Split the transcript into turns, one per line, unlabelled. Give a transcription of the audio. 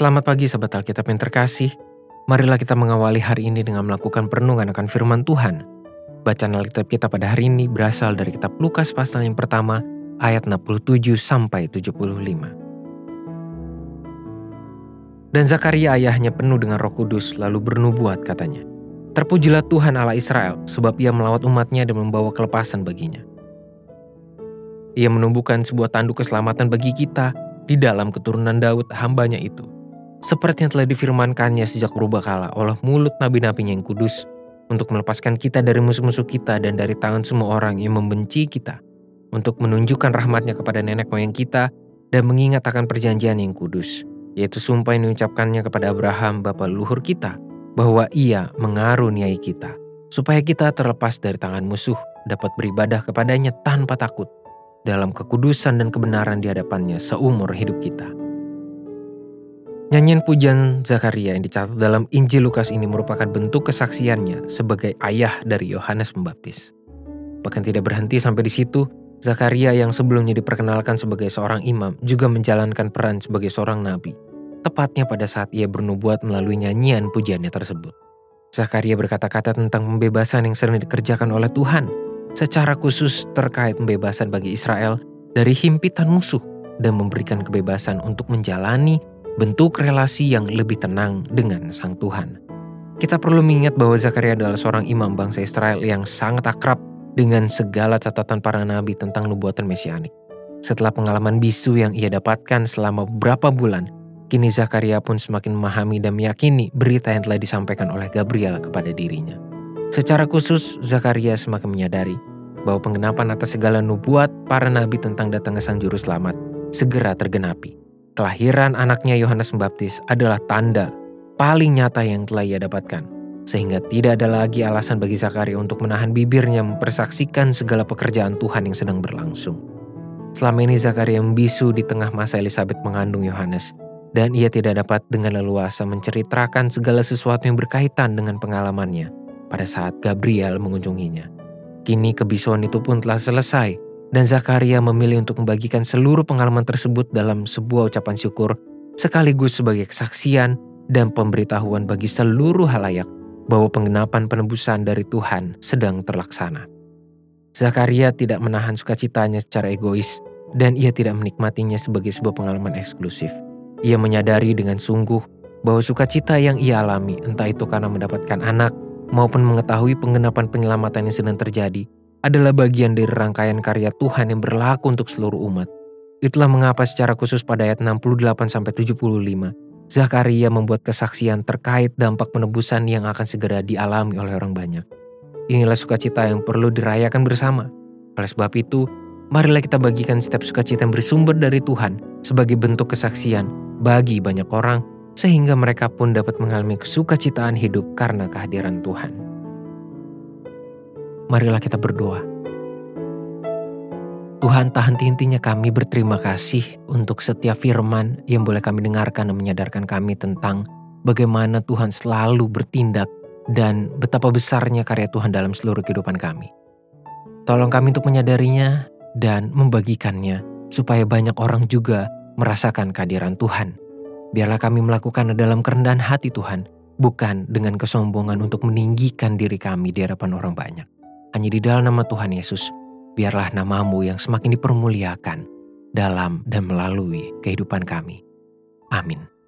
Selamat pagi sahabat Alkitab yang terkasih. Marilah kita mengawali hari ini dengan melakukan perenungan akan firman Tuhan. Bacaan Alkitab kita pada hari ini berasal dari kitab Lukas pasal yang pertama ayat 67 sampai 75. Dan Zakaria ayahnya penuh dengan roh kudus lalu bernubuat katanya. Terpujilah Tuhan Allah Israel sebab ia melawat umatnya dan membawa kelepasan baginya. Ia menumbuhkan sebuah tanduk keselamatan bagi kita di dalam keturunan Daud hambanya itu seperti yang telah difirmankannya sejak berubah kala oleh mulut nabi-nabinya yang kudus, untuk melepaskan kita dari musuh-musuh kita dan dari tangan semua orang yang membenci kita, untuk menunjukkan rahmatnya kepada nenek moyang kita dan mengingat akan perjanjian yang kudus, yaitu sumpah yang diucapkannya kepada Abraham bapa leluhur kita, bahwa ia mengaruniai kita, supaya kita terlepas dari tangan musuh, dapat beribadah kepadanya tanpa takut, dalam kekudusan dan kebenaran di hadapannya seumur hidup kita. Nyanyian pujian Zakaria yang dicatat dalam Injil Lukas ini merupakan bentuk kesaksiannya sebagai ayah dari Yohanes Pembaptis. Bahkan tidak berhenti sampai di situ, Zakaria yang sebelumnya diperkenalkan sebagai seorang imam juga menjalankan peran sebagai seorang nabi, tepatnya pada saat ia bernubuat melalui nyanyian pujiannya tersebut. Zakaria berkata-kata tentang pembebasan yang sering dikerjakan oleh Tuhan, secara khusus terkait pembebasan bagi Israel dari himpitan musuh dan memberikan kebebasan untuk menjalani bentuk relasi yang lebih tenang dengan Sang Tuhan. Kita perlu mengingat bahwa Zakaria adalah seorang imam bangsa Israel yang sangat akrab dengan segala catatan para nabi tentang nubuatan mesianik. Setelah pengalaman bisu yang ia dapatkan selama beberapa bulan, kini Zakaria pun semakin memahami dan meyakini berita yang telah disampaikan oleh Gabriel kepada dirinya. Secara khusus, Zakaria semakin menyadari bahwa penggenapan atas segala nubuat para nabi tentang datangnya Sang Juru Selamat segera tergenapi kelahiran anaknya Yohanes Pembaptis adalah tanda paling nyata yang telah ia dapatkan. Sehingga tidak ada lagi alasan bagi Zakaria untuk menahan bibirnya mempersaksikan segala pekerjaan Tuhan yang sedang berlangsung. Selama ini Zakaria membisu di tengah masa Elizabeth mengandung Yohanes, dan ia tidak dapat dengan leluasa menceritakan segala sesuatu yang berkaitan dengan pengalamannya pada saat Gabriel mengunjunginya. Kini kebisuan itu pun telah selesai dan Zakaria memilih untuk membagikan seluruh pengalaman tersebut dalam sebuah ucapan syukur, sekaligus sebagai kesaksian dan pemberitahuan bagi seluruh halayak bahwa penggenapan penebusan dari Tuhan sedang terlaksana. Zakaria tidak menahan sukacitanya secara egois, dan ia tidak menikmatinya sebagai sebuah pengalaman eksklusif. Ia menyadari dengan sungguh bahwa sukacita yang ia alami, entah itu karena mendapatkan anak maupun mengetahui penggenapan penyelamatan yang sedang terjadi, adalah bagian dari rangkaian karya Tuhan yang berlaku untuk seluruh umat. Itulah mengapa secara khusus pada ayat 68-75, Zakaria membuat kesaksian terkait dampak penebusan yang akan segera dialami oleh orang banyak. Inilah sukacita yang perlu dirayakan bersama. Oleh sebab itu, marilah kita bagikan setiap sukacita yang bersumber dari Tuhan sebagai bentuk kesaksian bagi banyak orang sehingga mereka pun dapat mengalami kesukacitaan hidup karena kehadiran Tuhan marilah kita berdoa. Tuhan tak henti-hentinya kami berterima kasih untuk setiap firman yang boleh kami dengarkan dan menyadarkan kami tentang bagaimana Tuhan selalu bertindak dan betapa besarnya karya Tuhan dalam seluruh kehidupan kami. Tolong kami untuk menyadarinya dan membagikannya supaya banyak orang juga merasakan kehadiran Tuhan. Biarlah kami melakukan dalam kerendahan hati Tuhan, bukan dengan kesombongan untuk meninggikan diri kami di hadapan orang banyak. Hanya di dalam nama Tuhan Yesus, biarlah namamu yang semakin dipermuliakan dalam dan melalui kehidupan kami. Amin.